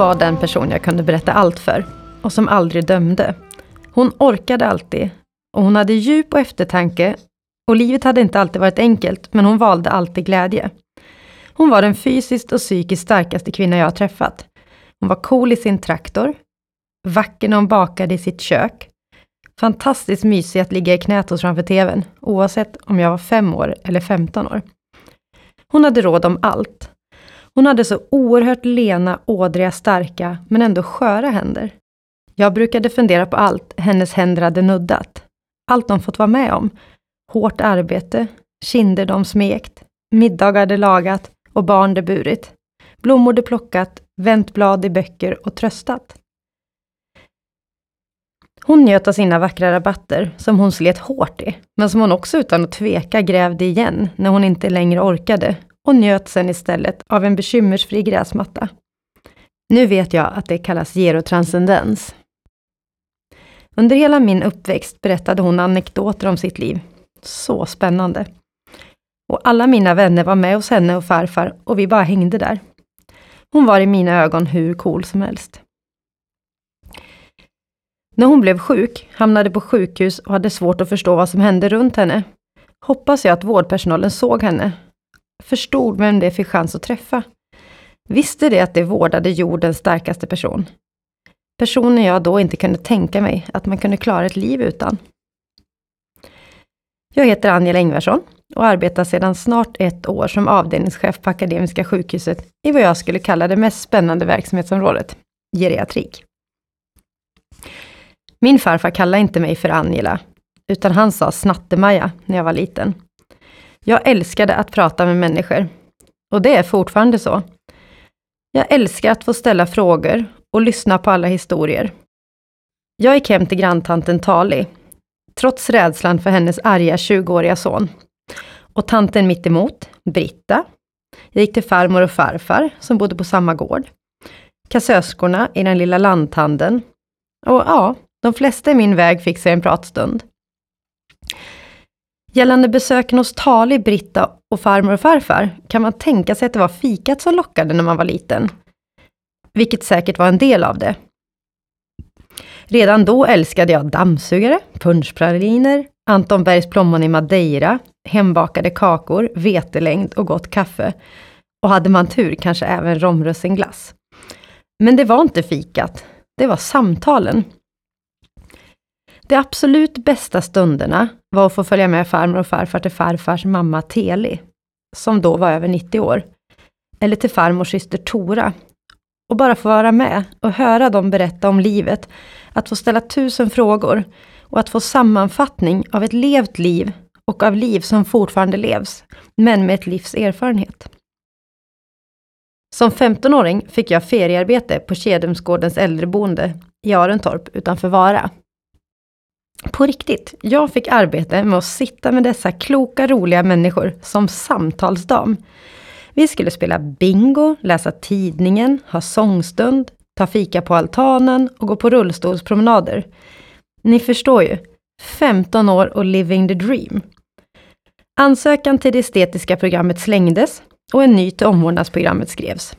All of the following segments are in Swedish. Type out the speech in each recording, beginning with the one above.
var den person jag kunde berätta allt för och som aldrig dömde. Hon orkade alltid och hon hade djup och eftertanke och livet hade inte alltid varit enkelt, men hon valde alltid glädje. Hon var den fysiskt och psykiskt starkaste kvinna jag har träffat. Hon var cool i sin traktor, vacker när hon bakade i sitt kök, fantastiskt mysig att ligga i knät hos framför TVn, oavsett om jag var fem år eller 15 år. Hon hade råd om allt. Hon hade så oerhört lena, ådriga, starka, men ändå sköra händer. Jag brukade fundera på allt hennes händer hade nuddat. Allt de fått vara med om. Hårt arbete, kinder de smekt, middagar de lagat och barn de burit. Blommor de plockat, vänt blad i böcker och tröstat. Hon njöt av sina vackra rabatter, som hon slet hårt i, men som hon också utan att tveka grävde igen när hon inte längre orkade och njöt sen istället av en bekymmersfri gräsmatta. Nu vet jag att det kallas gerotranscendens. Under hela min uppväxt berättade hon anekdoter om sitt liv. Så spännande. Och alla mina vänner var med hos henne och farfar och vi bara hängde där. Hon var i mina ögon hur cool som helst. När hon blev sjuk, hamnade på sjukhus och hade svårt att förstå vad som hände runt henne, hoppas jag att vårdpersonalen såg henne, förstod vem det fick chans att träffa. Visste det att det vårdade jordens starkaste person. Personen jag då inte kunde tänka mig att man kunde klara ett liv utan. Jag heter Angela Ingvarsson och arbetar sedan snart ett år som avdelningschef på Akademiska sjukhuset i vad jag skulle kalla det mest spännande verksamhetsområdet, geriatrik. Min farfar kallade inte mig för Angela, utan han sa Snattemaja när jag var liten. Jag älskade att prata med människor. Och det är fortfarande så. Jag älskar att få ställa frågor och lyssna på alla historier. Jag gick hem till granntanten Tali, trots rädslan för hennes arga 20-åriga son. Och tanten mitt emot, Britta. Jag gick till farmor och farfar som bodde på samma gård. Kassörskorna i den lilla lanthandeln. Och ja, de flesta i min väg fick sig en pratstund. Gällande besöken hos Tali, Britta och farmor och farfar kan man tänka sig att det var fikat som lockade när man var liten. Vilket säkert var en del av det. Redan då älskade jag dammsugare, punschpraliner, Anton Bergs plommon i Madeira, hembakade kakor, vetelängd och gott kaffe. Och hade man tur kanske även romrussinglass. Men det var inte fikat, det var samtalen. De absolut bästa stunderna var att få följa med farmor och farfar till farfars mamma Teli, som då var över 90 år, eller till farmors syster Tora, och bara få vara med och höra dem berätta om livet, att få ställa tusen frågor och att få sammanfattning av ett levt liv och av liv som fortfarande levs, men med ett livs erfarenhet. Som 15-åring fick jag feriearbete på Kedumsgårdens äldreboende i Arentorp utanför Vara. På riktigt, jag fick arbete med att sitta med dessa kloka, roliga människor som samtalsdam. Vi skulle spela bingo, läsa tidningen, ha sångstund, ta fika på altanen och gå på rullstolspromenader. Ni förstår ju, 15 år och living the dream. Ansökan till det estetiska programmet slängdes och en ny till omvårdnadsprogrammet skrevs.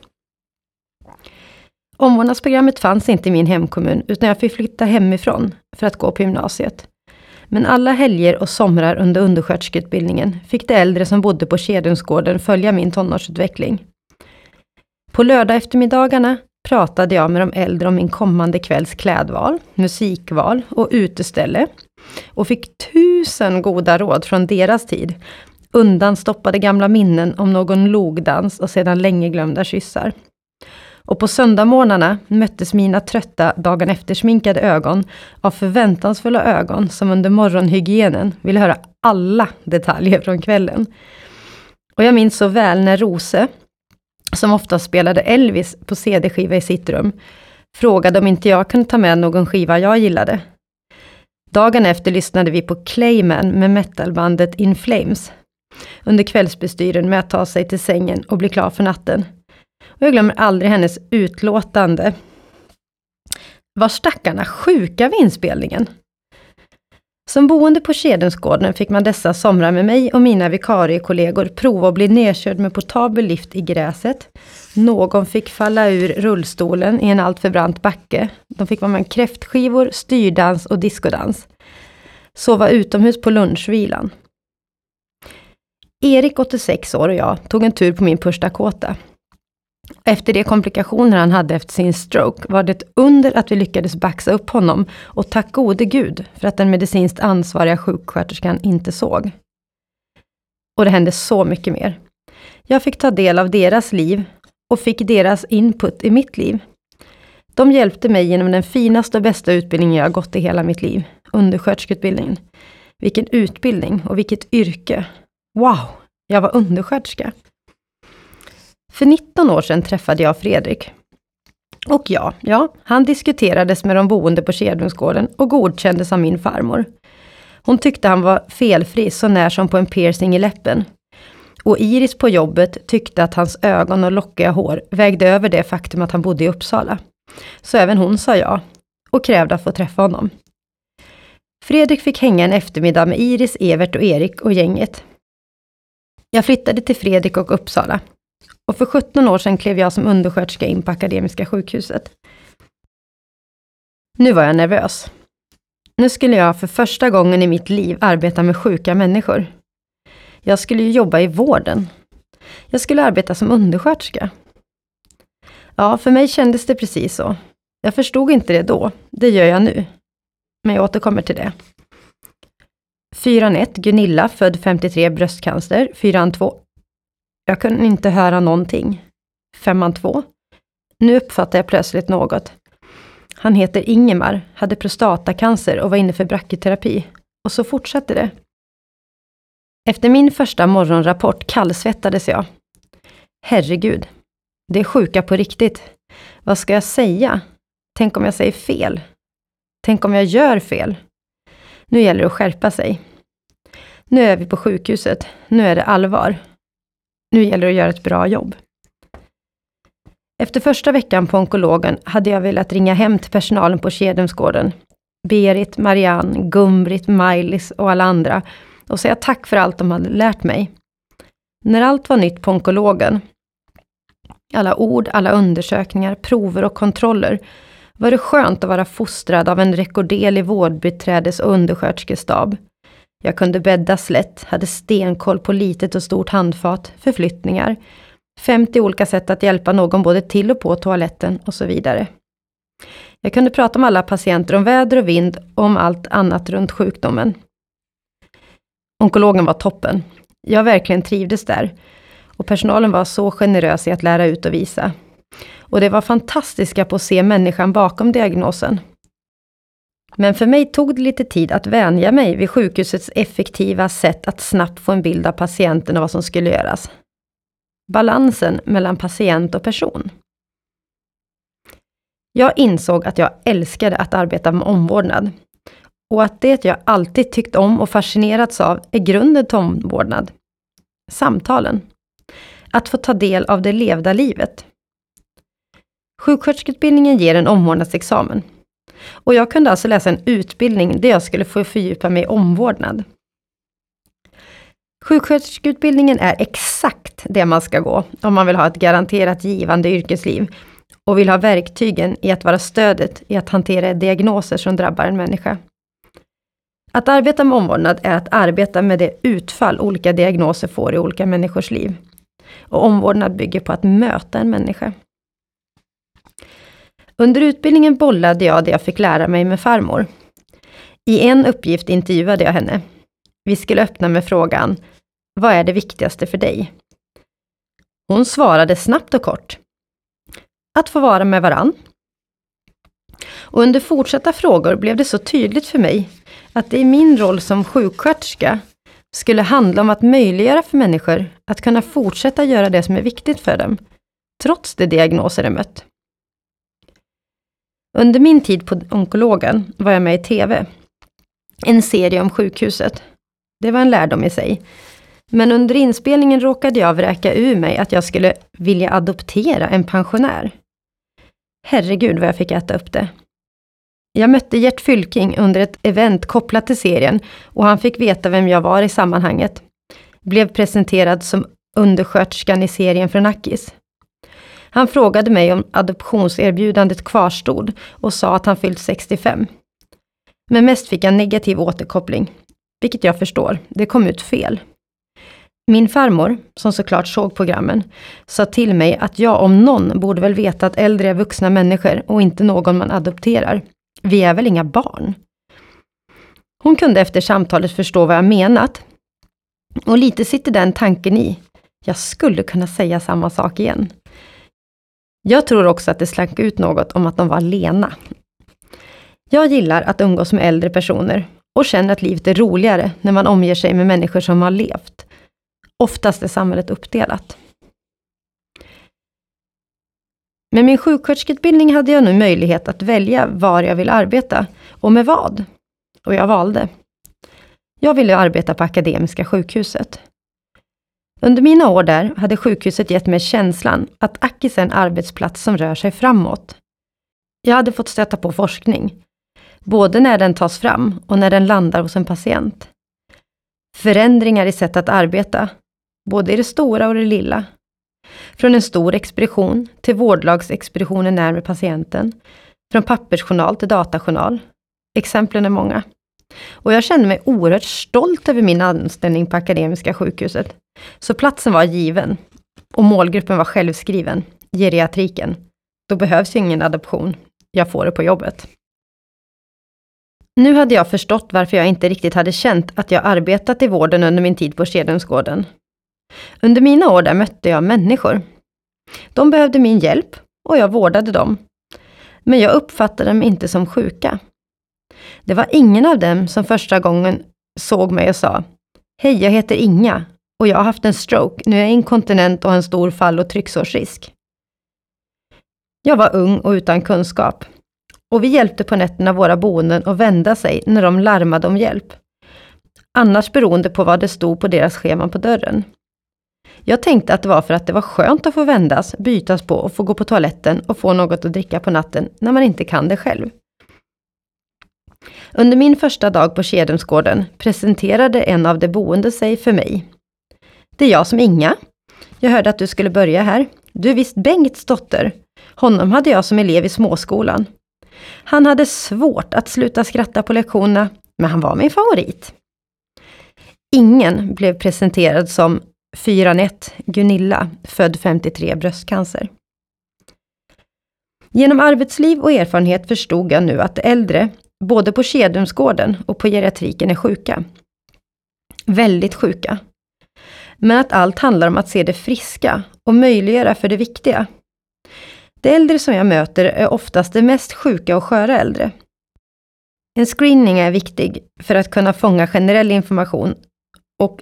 Omvårdnadsprogrammet fanns inte i min hemkommun, utan jag fick flytta hemifrån för att gå på gymnasiet. Men alla helger och somrar under undersköterskeutbildningen fick de äldre som bodde på Kedumsgården följa min tonårsutveckling. På lördag eftermiddagarna pratade jag med de äldre om min kommande kvälls klädval, musikval och uteställe och fick tusen goda råd från deras tid. Undanstoppade gamla minnen om någon logdans och sedan länge glömda kyssar. Och på söndagmorgnarna möttes mina trötta dagen efter-sminkade ögon av förväntansfulla ögon som under morgonhygienen ville höra alla detaljer från kvällen. Och jag minns så väl när Rose, som ofta spelade Elvis på CD-skiva i sitt rum, frågade om inte jag kunde ta med någon skiva jag gillade. Dagen efter lyssnade vi på Clayman med metalbandet In Flames, under kvällsbestyren med att ta sig till sängen och bli klar för natten. Och jag glömmer aldrig hennes utlåtande. Var stackarna sjuka vid inspelningen? Som boende på Kedensgården fick man dessa somrar med mig och mina vikariekollegor prova att bli nedkörd med portabel lift i gräset. Någon fick falla ur rullstolen i en alltför brant backe. De fick vara med kräftskivor, styrdans och diskodans. Sova utomhus på lunchvilan. Erik, 86 år, och jag tog en tur på min första kåta. Efter de komplikationer han hade efter sin stroke var det ett under att vi lyckades baxa upp honom och tack gode gud för att den medicinskt ansvariga sjuksköterskan inte såg. Och det hände så mycket mer. Jag fick ta del av deras liv och fick deras input i mitt liv. De hjälpte mig genom den finaste och bästa utbildningen jag gått i hela mitt liv, undersköterskeutbildningen. Vilken utbildning och vilket yrke. Wow, jag var undersköterska. För 19 år sedan träffade jag Fredrik. Och ja, ja, han diskuterades med de boende på Kedrumsgården och godkändes av min farmor. Hon tyckte han var felfri så när som på en piercing i läppen. Och Iris på jobbet tyckte att hans ögon och lockiga hår vägde över det faktum att han bodde i Uppsala. Så även hon sa ja och krävde att få träffa honom. Fredrik fick hänga en eftermiddag med Iris, Evert och Erik och gänget. Jag flyttade till Fredrik och Uppsala och för 17 år sedan klev jag som undersköterska in på Akademiska sjukhuset. Nu var jag nervös. Nu skulle jag för första gången i mitt liv arbeta med sjuka människor. Jag skulle ju jobba i vården. Jag skulle arbeta som undersköterska. Ja, för mig kändes det precis så. Jag förstod inte det då. Det gör jag nu. Men jag återkommer till det. Fyran 1, Gunilla, född 53, bröstcancer. Fyran 2, jag kunde inte höra någonting. Femman två. Nu uppfattar jag plötsligt något. Han heter Ingemar, hade prostatacancer och var inne för brachyterapi. Och så fortsatte det. Efter min första morgonrapport kallsvettades jag. Herregud, det är sjuka på riktigt. Vad ska jag säga? Tänk om jag säger fel? Tänk om jag gör fel? Nu gäller det att skärpa sig. Nu är vi på sjukhuset. Nu är det allvar. Nu gäller det att göra ett bra jobb. Efter första veckan på onkologen hade jag velat ringa hem till personalen på Kedemsgården. Berit, Marianne, Gumbrit, Mailis och alla andra och säga tack för allt de hade lärt mig. När allt var nytt på onkologen, alla ord, alla undersökningar, prover och kontroller, var det skönt att vara fostrad av en rekorderlig vårdbiträdes och undersköterskestab. Jag kunde bädda slätt, hade stenkoll på litet och stort handfat, förflyttningar, 50 olika sätt att hjälpa någon både till och på toaletten och så vidare. Jag kunde prata med alla patienter om väder och vind och om allt annat runt sjukdomen. Onkologen var toppen. Jag verkligen trivdes där. Och personalen var så generös i att lära ut och visa. Och det var fantastiska på att se människan bakom diagnosen. Men för mig tog det lite tid att vänja mig vid sjukhusets effektiva sätt att snabbt få en bild av patienten och vad som skulle göras. Balansen mellan patient och person. Jag insåg att jag älskade att arbeta med omvårdnad. Och att det jag alltid tyckt om och fascinerats av är grunden till omvårdnad. Samtalen. Att få ta del av det levda livet. Sjuksköterskeutbildningen ger en omvårdnadsexamen. Och jag kunde alltså läsa en utbildning där jag skulle få fördjupa mig i omvårdnad. Sjuksköterskeutbildningen är exakt det man ska gå om man vill ha ett garanterat givande yrkesliv och vill ha verktygen i att vara stödet i att hantera diagnoser som drabbar en människa. Att arbeta med omvårdnad är att arbeta med det utfall olika diagnoser får i olika människors liv. Och omvårdnad bygger på att möta en människa. Under utbildningen bollade jag det jag fick lära mig med farmor. I en uppgift intervjuade jag henne. Vi skulle öppna med frågan, vad är det viktigaste för dig? Hon svarade snabbt och kort. Att få vara med varann. Och under fortsatta frågor blev det så tydligt för mig att det i min roll som sjuksköterska skulle handla om att möjliggöra för människor att kunna fortsätta göra det som är viktigt för dem, trots de diagnoser de mött. Under min tid på onkologen var jag med i TV. En serie om sjukhuset. Det var en lärdom i sig. Men under inspelningen råkade jag vräka ur mig att jag skulle vilja adoptera en pensionär. Herregud vad jag fick äta upp det. Jag mötte Gert Fylking under ett event kopplat till serien och han fick veta vem jag var i sammanhanget. Blev presenterad som undersköterskan i serien från Nackis. Han frågade mig om adoptionserbjudandet kvarstod och sa att han fyllt 65. Men mest fick jag negativ återkoppling, vilket jag förstår, det kom ut fel. Min farmor, som såklart såg programmen, sa till mig att jag om någon borde väl veta att äldre är vuxna människor och inte någon man adopterar. Vi är väl inga barn? Hon kunde efter samtalet förstå vad jag menat. Och lite sitter den tanken i. Jag skulle kunna säga samma sak igen. Jag tror också att det slank ut något om att de var lena. Jag gillar att umgås med äldre personer och känner att livet är roligare när man omger sig med människor som har levt. Oftast är samhället uppdelat. Med min sjuksköterskeutbildning hade jag nu möjlighet att välja var jag vill arbeta och med vad. Och jag valde. Jag ville arbeta på Akademiska sjukhuset. Under mina år där hade sjukhuset gett mig känslan att Akis är en arbetsplats som rör sig framåt. Jag hade fått stöta på forskning, både när den tas fram och när den landar hos en patient. Förändringar i sätt att arbeta, både i det stora och det lilla. Från en stor expedition till vårdlagsexpeditionen närmare patienten. Från pappersjournal till datajournal. Exemplen är många. Och jag kände mig oerhört stolt över min anställning på Akademiska sjukhuset. Så platsen var given. Och målgruppen var självskriven, geriatriken. Då behövs ju ingen adoption. Jag får det på jobbet. Nu hade jag förstått varför jag inte riktigt hade känt att jag arbetat i vården under min tid på Skedhemsgården. Under mina år där mötte jag människor. De behövde min hjälp och jag vårdade dem. Men jag uppfattade dem inte som sjuka. Det var ingen av dem som första gången såg mig och sa Hej, jag heter Inga och jag har haft en stroke. Nu är jag inkontinent och har en stor fall och trycksårsrisk. Jag var ung och utan kunskap. Och vi hjälpte på nätterna våra boenden att vända sig när de larmade om hjälp. Annars beroende på vad det stod på deras scheman på dörren. Jag tänkte att det var för att det var skönt att få vändas, bytas på och få gå på toaletten och få något att dricka på natten när man inte kan det själv. Under min första dag på Kedemsgården presenterade en av de boende sig för mig. Det är jag som Inga. Jag hörde att du skulle börja här. Du är visst Bengts dotter. Honom hade jag som elev i småskolan. Han hade svårt att sluta skratta på lektionerna, men han var min favorit. Ingen blev presenterad som 4-1 Gunilla, född 53, bröstcancer. Genom arbetsliv och erfarenhet förstod jag nu att äldre, både på Kedumsgården och på geriatriken, är sjuka. Väldigt sjuka. Men att allt handlar om att se det friska och möjliggöra för det viktiga. De äldre som jag möter är oftast de mest sjuka och sköra äldre. En screening är viktig för att kunna fånga generell information och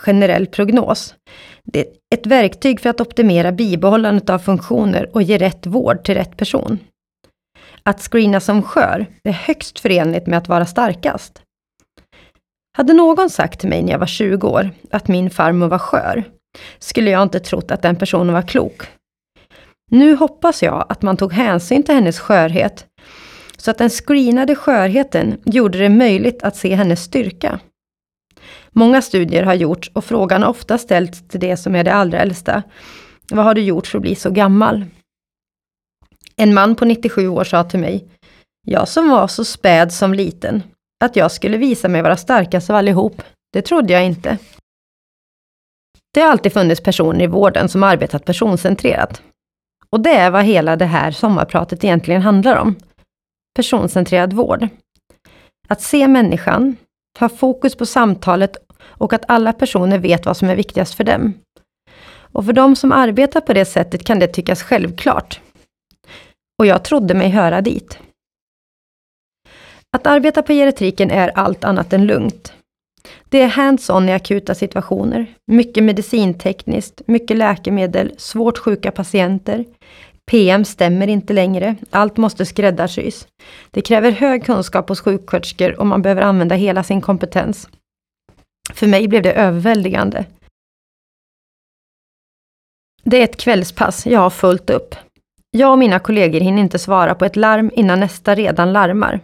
generell prognos. Det är ett verktyg för att optimera bibehållandet av funktioner och ge rätt vård till rätt person. Att screena som skör är högst förenligt med att vara starkast. Hade någon sagt till mig när jag var 20 år att min farmor var skör, skulle jag inte trott att den personen var klok. Nu hoppas jag att man tog hänsyn till hennes skörhet, så att den screenade skörheten gjorde det möjligt att se hennes styrka. Många studier har gjorts och frågan har ofta ställts till det som är det allra äldsta. Vad har du gjort för att bli så gammal? En man på 97 år sa till mig, jag som var så späd som liten, att jag skulle visa mig vara starkast av allihop, det trodde jag inte. Det har alltid funnits personer i vården som arbetat personcentrerat. Och det är vad hela det här sommarpratet egentligen handlar om. Personcentrerad vård. Att se människan, ha fokus på samtalet och att alla personer vet vad som är viktigast för dem. Och för de som arbetar på det sättet kan det tyckas självklart. Och jag trodde mig höra dit. Att arbeta på geriatriken är allt annat än lugnt. Det är hands-on i akuta situationer, mycket medicintekniskt, mycket läkemedel, svårt sjuka patienter. PM stämmer inte längre, allt måste skräddarsys. Det kräver hög kunskap hos sjuksköterskor och man behöver använda hela sin kompetens. För mig blev det överväldigande. Det är ett kvällspass, jag har fullt upp. Jag och mina kollegor hinner inte svara på ett larm innan nästa redan larmar.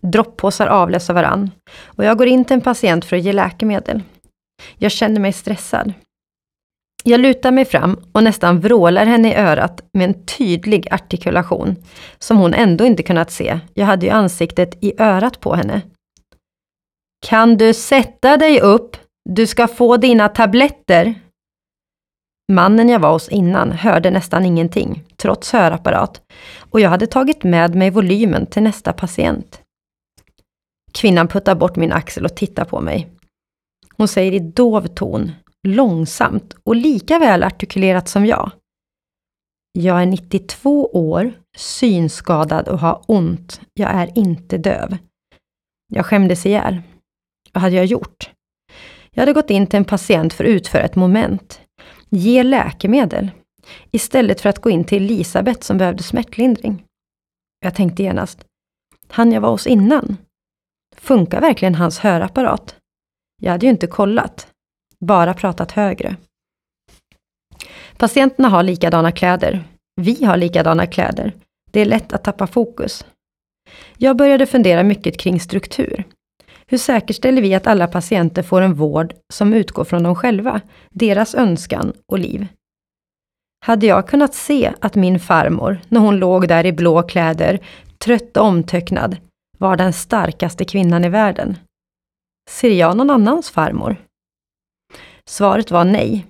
Droppåsar avlöser varann och jag går in till en patient för att ge läkemedel. Jag känner mig stressad. Jag lutar mig fram och nästan vrålar henne i örat med en tydlig artikulation, som hon ändå inte kunnat se. Jag hade ju ansiktet i örat på henne. Kan du sätta dig upp? Du ska få dina tabletter. Mannen jag var hos innan hörde nästan ingenting, trots hörapparat, och jag hade tagit med mig volymen till nästa patient. Kvinnan puttar bort min axel och tittar på mig. Hon säger i dov ton, långsamt och lika väl artikulerat som jag. Jag är 92 år, synskadad och har ont. Jag är inte döv. Jag skämdes ihjäl. Vad hade jag gjort? Jag hade gått in till en patient för att utföra ett moment. Ge läkemedel. Istället för att gå in till Elisabeth som behövde smärtlindring. Jag tänkte genast, han jag var hos innan. Funkar verkligen hans hörapparat? Jag hade ju inte kollat. Bara pratat högre. Patienterna har likadana kläder. Vi har likadana kläder. Det är lätt att tappa fokus. Jag började fundera mycket kring struktur. Hur säkerställer vi att alla patienter får en vård som utgår från dem själva, deras önskan och liv? Hade jag kunnat se att min farmor, när hon låg där i blå kläder, trött och omtöcknad, var den starkaste kvinnan i världen? Ser jag någon annans farmor? Svaret var nej.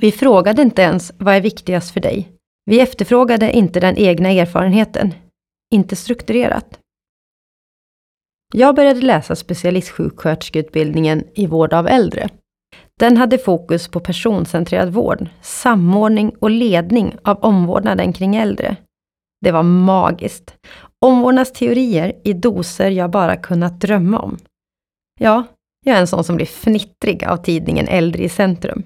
Vi frågade inte ens vad är viktigast för dig? Vi efterfrågade inte den egna erfarenheten. Inte strukturerat. Jag började läsa specialistsjuksköterskeutbildningen i vård av äldre. Den hade fokus på personcentrerad vård, samordning och ledning av omvårdnaden kring äldre. Det var magiskt. Omvårdnadsteorier i doser jag bara kunnat drömma om. Ja, jag är en sån som blir fnittrig av tidningen Äldre i centrum.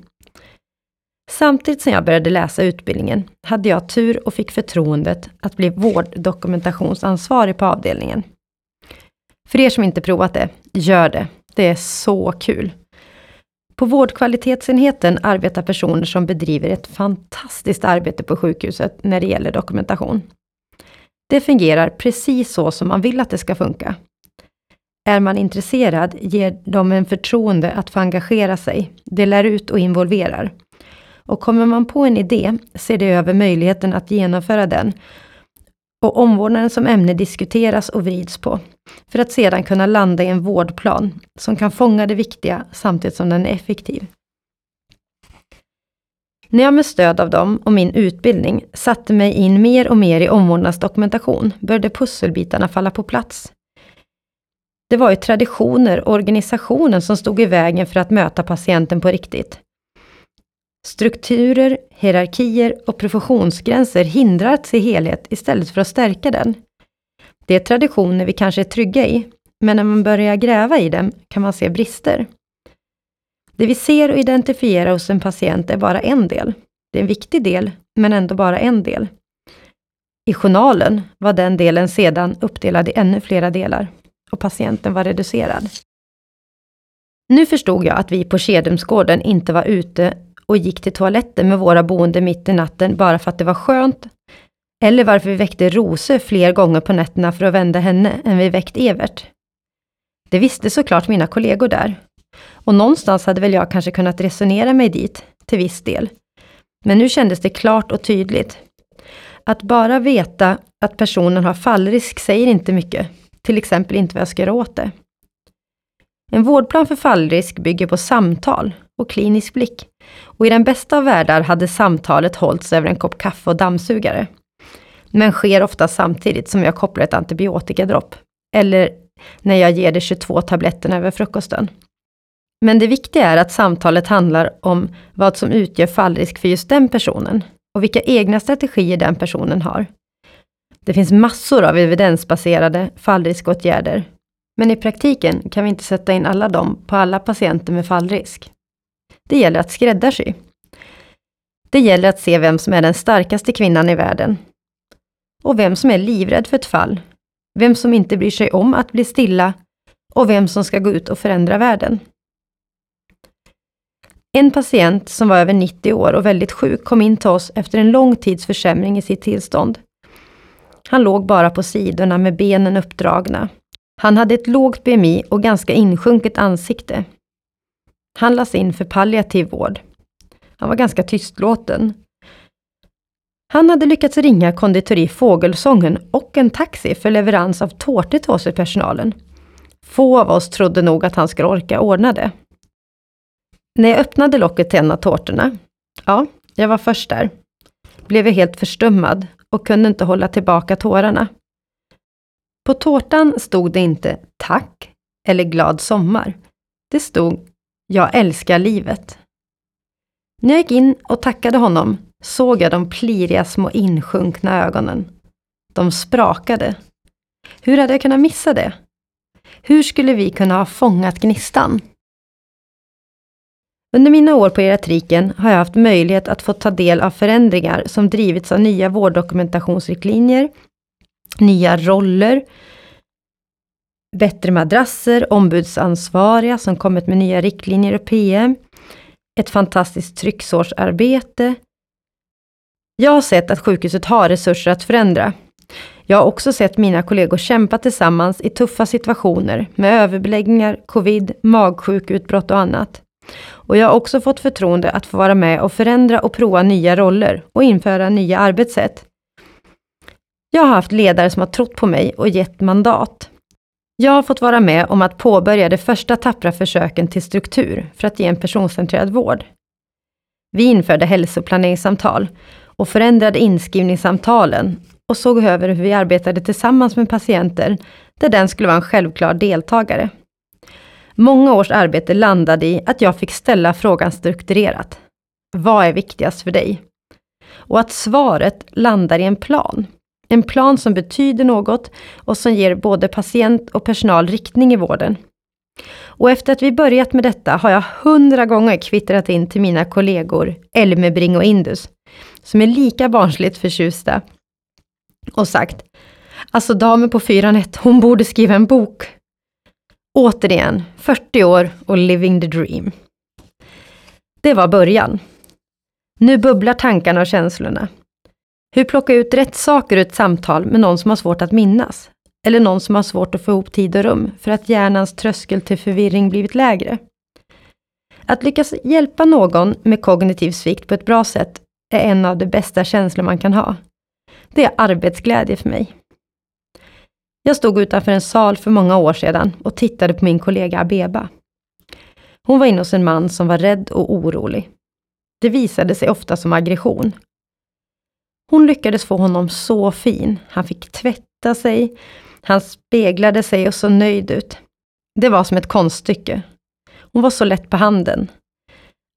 Samtidigt som jag började läsa utbildningen hade jag tur och fick förtroendet att bli vårddokumentationsansvarig på avdelningen. För er som inte provat det, gör det. Det är så kul. På vårdkvalitetsenheten arbetar personer som bedriver ett fantastiskt arbete på sjukhuset när det gäller dokumentation. Det fungerar precis så som man vill att det ska funka. Är man intresserad ger de en förtroende att få engagera sig. Det lär ut och involverar. Och kommer man på en idé ser det över möjligheten att genomföra den. Och omvårdnaden som ämne diskuteras och vrids på. För att sedan kunna landa i en vårdplan som kan fånga det viktiga samtidigt som den är effektiv. När jag med stöd av dem och min utbildning satte mig in mer och mer i omvårdnadsdokumentation började pusselbitarna falla på plats. Det var ju traditioner och organisationen som stod i vägen för att möta patienten på riktigt. Strukturer, hierarkier och professionsgränser hindrar att se helhet istället för att stärka den. Det är traditioner vi kanske är trygga i, men när man börjar gräva i dem kan man se brister. Det vi ser och identifierar hos en patient är bara en del. Det är en viktig del, men ändå bara en del. I journalen var den delen sedan uppdelad i ännu flera delar och patienten var reducerad. Nu förstod jag att vi på Kedumsgården inte var ute och gick till toaletten med våra boende mitt i natten bara för att det var skönt, eller varför vi väckte Rose fler gånger på nätterna för att vända henne än vi väckt Evert. Det visste såklart mina kollegor där. Och någonstans hade väl jag kanske kunnat resonera mig dit, till viss del. Men nu kändes det klart och tydligt. Att bara veta att personen har fallrisk säger inte mycket till exempel inte vad jag ska göra åt det. En vårdplan för fallrisk bygger på samtal och klinisk blick. Och i den bästa av världar hade samtalet hållits över en kopp kaffe och dammsugare. Men sker ofta samtidigt som jag kopplar ett antibiotikadropp. Eller när jag ger de 22 tabletterna över frukosten. Men det viktiga är att samtalet handlar om vad som utgör fallrisk för just den personen och vilka egna strategier den personen har. Det finns massor av evidensbaserade fallriskåtgärder, men i praktiken kan vi inte sätta in alla dem på alla patienter med fallrisk. Det gäller att skräddarsy. Det gäller att se vem som är den starkaste kvinnan i världen. Och vem som är livrädd för ett fall. Vem som inte bryr sig om att bli stilla och vem som ska gå ut och förändra världen. En patient som var över 90 år och väldigt sjuk kom in till oss efter en lång tids försämring i sitt tillstånd. Han låg bara på sidorna med benen uppdragna. Han hade ett lågt BMI och ganska insjunket ansikte. Han lades in för palliativ vård. Han var ganska tystlåten. Han hade lyckats ringa konditori Fågelsången och en taxi för leverans av tårtor till oss i personalen. Få av oss trodde nog att han skulle orka ordna det. När jag öppnade locket till en av tårtorna, ja, jag var först där, blev jag helt förstummad och kunde inte hålla tillbaka tårarna. På tårtan stod det inte tack eller glad sommar. Det stod jag älskar livet. När jag gick in och tackade honom såg jag de pliriga små insjunkna ögonen. De sprakade. Hur hade jag kunnat missa det? Hur skulle vi kunna ha fångat gnistan? Under mina år på geriatriken har jag haft möjlighet att få ta del av förändringar som drivits av nya vårddokumentationsriktlinjer, nya roller, bättre madrasser, ombudsansvariga som kommit med nya riktlinjer och PM, ett fantastiskt trycksårsarbete. Jag har sett att sjukhuset har resurser att förändra. Jag har också sett mina kollegor kämpa tillsammans i tuffa situationer med överbeläggningar, covid, magsjukutbrott och annat. Och jag har också fått förtroende att få vara med och förändra och prova nya roller och införa nya arbetssätt. Jag har haft ledare som har trott på mig och gett mandat. Jag har fått vara med om att påbörja de första tappra försöken till struktur för att ge en personcentrerad vård. Vi införde hälsoplaneringssamtal och förändrade inskrivningssamtalen och såg över hur vi arbetade tillsammans med patienter där den skulle vara en självklar deltagare. Många års arbete landade i att jag fick ställa frågan strukturerat. Vad är viktigast för dig? Och att svaret landar i en plan. En plan som betyder något och som ger både patient och personal riktning i vården. Och efter att vi börjat med detta har jag hundra gånger kvittrat in till mina kollegor Elmebring och Indus, som är lika barnsligt förtjusta, och sagt Alltså damen på 401, hon borde skriva en bok. Återigen, 40 år och living the dream. Det var början. Nu bubblar tankarna och känslorna. Hur plocka ut rätt saker ur ett samtal med någon som har svårt att minnas? Eller någon som har svårt att få ihop tid och rum för att hjärnans tröskel till förvirring blivit lägre? Att lyckas hjälpa någon med kognitiv svikt på ett bra sätt är en av de bästa känslor man kan ha. Det är arbetsglädje för mig. Jag stod utanför en sal för många år sedan och tittade på min kollega Abeba. Hon var inne hos en man som var rädd och orolig. Det visade sig ofta som aggression. Hon lyckades få honom så fin. Han fick tvätta sig, han speglade sig och såg nöjd ut. Det var som ett konststycke. Hon var så lätt på handen.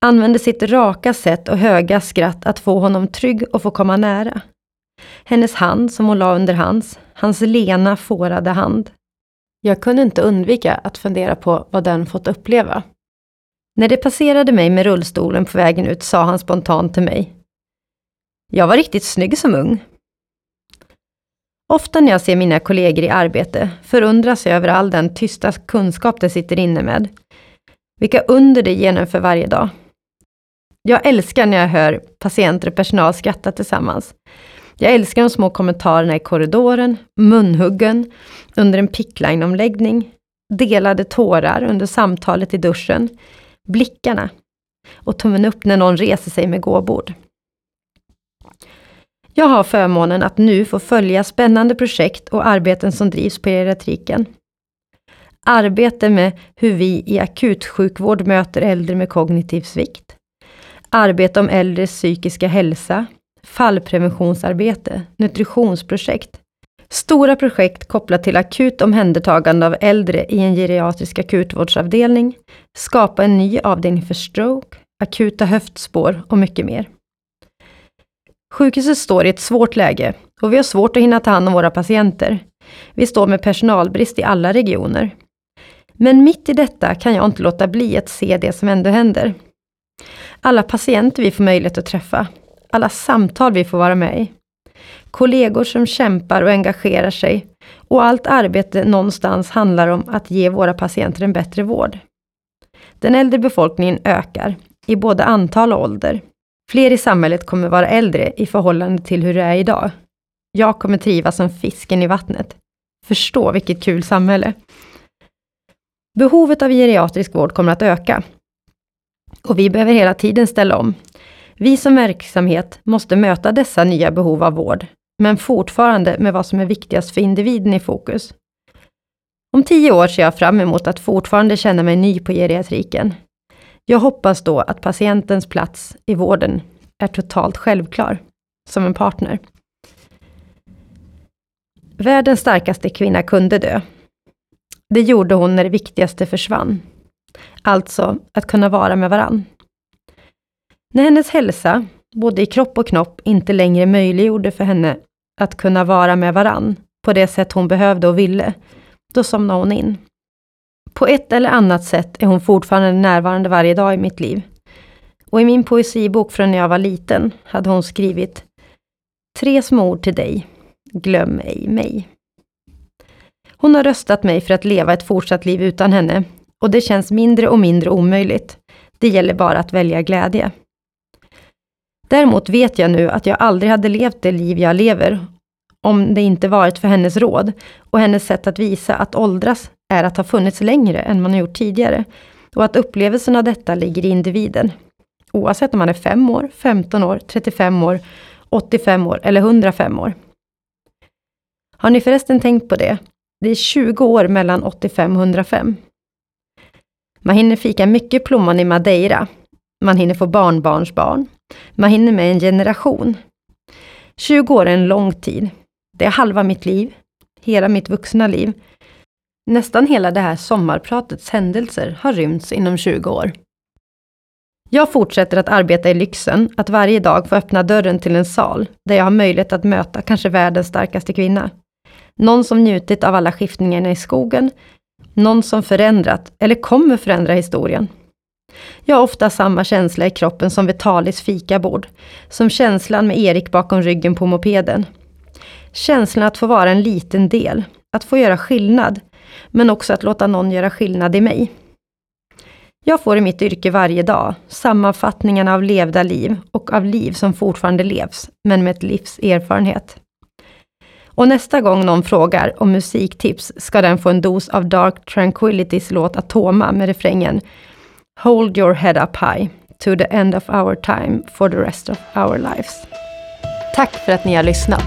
Använde sitt raka sätt och höga skratt att få honom trygg och få komma nära. Hennes hand som hon la under hans, hans lena fårade hand. Jag kunde inte undvika att fundera på vad den fått uppleva. När det passerade mig med rullstolen på vägen ut sa han spontant till mig. Jag var riktigt snygg som ung. Ofta när jag ser mina kollegor i arbete förundras jag över all den tysta kunskap de sitter inne med. Vilka under de genomför varje dag. Jag älskar när jag hör patienter och personal skratta tillsammans. Jag älskar de små kommentarerna i korridoren, munhuggen under en pickline-omläggning, delade tårar under samtalet i duschen, blickarna och tummen upp när någon reser sig med gåbord. Jag har förmånen att nu få följa spännande projekt och arbeten som drivs på geriatriken. Arbete med hur vi i akutsjukvård möter äldre med kognitiv svikt. Arbete om äldres psykiska hälsa, fallpreventionsarbete, nutritionsprojekt, stora projekt kopplat till akut omhändertagande av äldre i en geriatrisk akutvårdsavdelning, skapa en ny avdelning för stroke, akuta höftspår och mycket mer. Sjukhuset står i ett svårt läge och vi har svårt att hinna ta hand om våra patienter. Vi står med personalbrist i alla regioner. Men mitt i detta kan jag inte låta bli att se det som ändå händer. Alla patienter vi får möjlighet att träffa, alla samtal vi får vara med i. Kollegor som kämpar och engagerar sig och allt arbete någonstans handlar om att ge våra patienter en bättre vård. Den äldre befolkningen ökar i både antal och ålder. Fler i samhället kommer vara äldre i förhållande till hur det är idag. Jag kommer trivas som fisken i vattnet. Förstå vilket kul samhälle. Behovet av geriatrisk vård kommer att öka. Och vi behöver hela tiden ställa om. Vi som verksamhet måste möta dessa nya behov av vård, men fortfarande med vad som är viktigast för individen i fokus. Om tio år ser jag fram emot att fortfarande känna mig ny på geriatriken. Jag hoppas då att patientens plats i vården är totalt självklar, som en partner. Världens starkaste kvinna kunde dö. Det gjorde hon när det viktigaste försvann. Alltså att kunna vara med varann. När hennes hälsa, både i kropp och knopp, inte längre möjliggjorde för henne att kunna vara med varann på det sätt hon behövde och ville, då somnade hon in. På ett eller annat sätt är hon fortfarande närvarande varje dag i mitt liv. Och i min poesibok från när jag var liten hade hon skrivit Tre små ord till dig. Glöm ej mig. Hon har röstat mig för att leva ett fortsatt liv utan henne och det känns mindre och mindre omöjligt. Det gäller bara att välja glädje. Däremot vet jag nu att jag aldrig hade levt det liv jag lever om det inte varit för hennes råd och hennes sätt att visa att åldras är att ha funnits längre än man har gjort tidigare och att upplevelsen av detta ligger i individen. Oavsett om man är 5 år, 15 år, 35 år, 85 år eller 105 år. Har ni förresten tänkt på det? Det är 20 år mellan 85 och 105. Man hinner fika mycket plommon i Madeira. Man hinner få barnbarnsbarn. Man hinner med en generation. 20 år är en lång tid. Det är halva mitt liv. Hela mitt vuxna liv. Nästan hela det här sommarpratets händelser har rymts inom 20 år. Jag fortsätter att arbeta i lyxen, att varje dag få öppna dörren till en sal, där jag har möjlighet att möta kanske världens starkaste kvinna. Någon som njutit av alla skiftningarna i skogen, någon som förändrat, eller kommer förändra historien. Jag har ofta samma känsla i kroppen som vid Talis fikabord, som känslan med Erik bakom ryggen på mopeden. Känslan att få vara en liten del, att få göra skillnad, men också att låta någon göra skillnad i mig. Jag får i mitt yrke varje dag sammanfattningarna av levda liv och av liv som fortfarande levs, men med ett livs erfarenhet. Och nästa gång någon frågar om musiktips ska den få en dos av Dark Tranquillitys låt Atoma med refrängen Hold your head up high to the end of our time for the rest of our lives. Tack för att ni har lyssnat.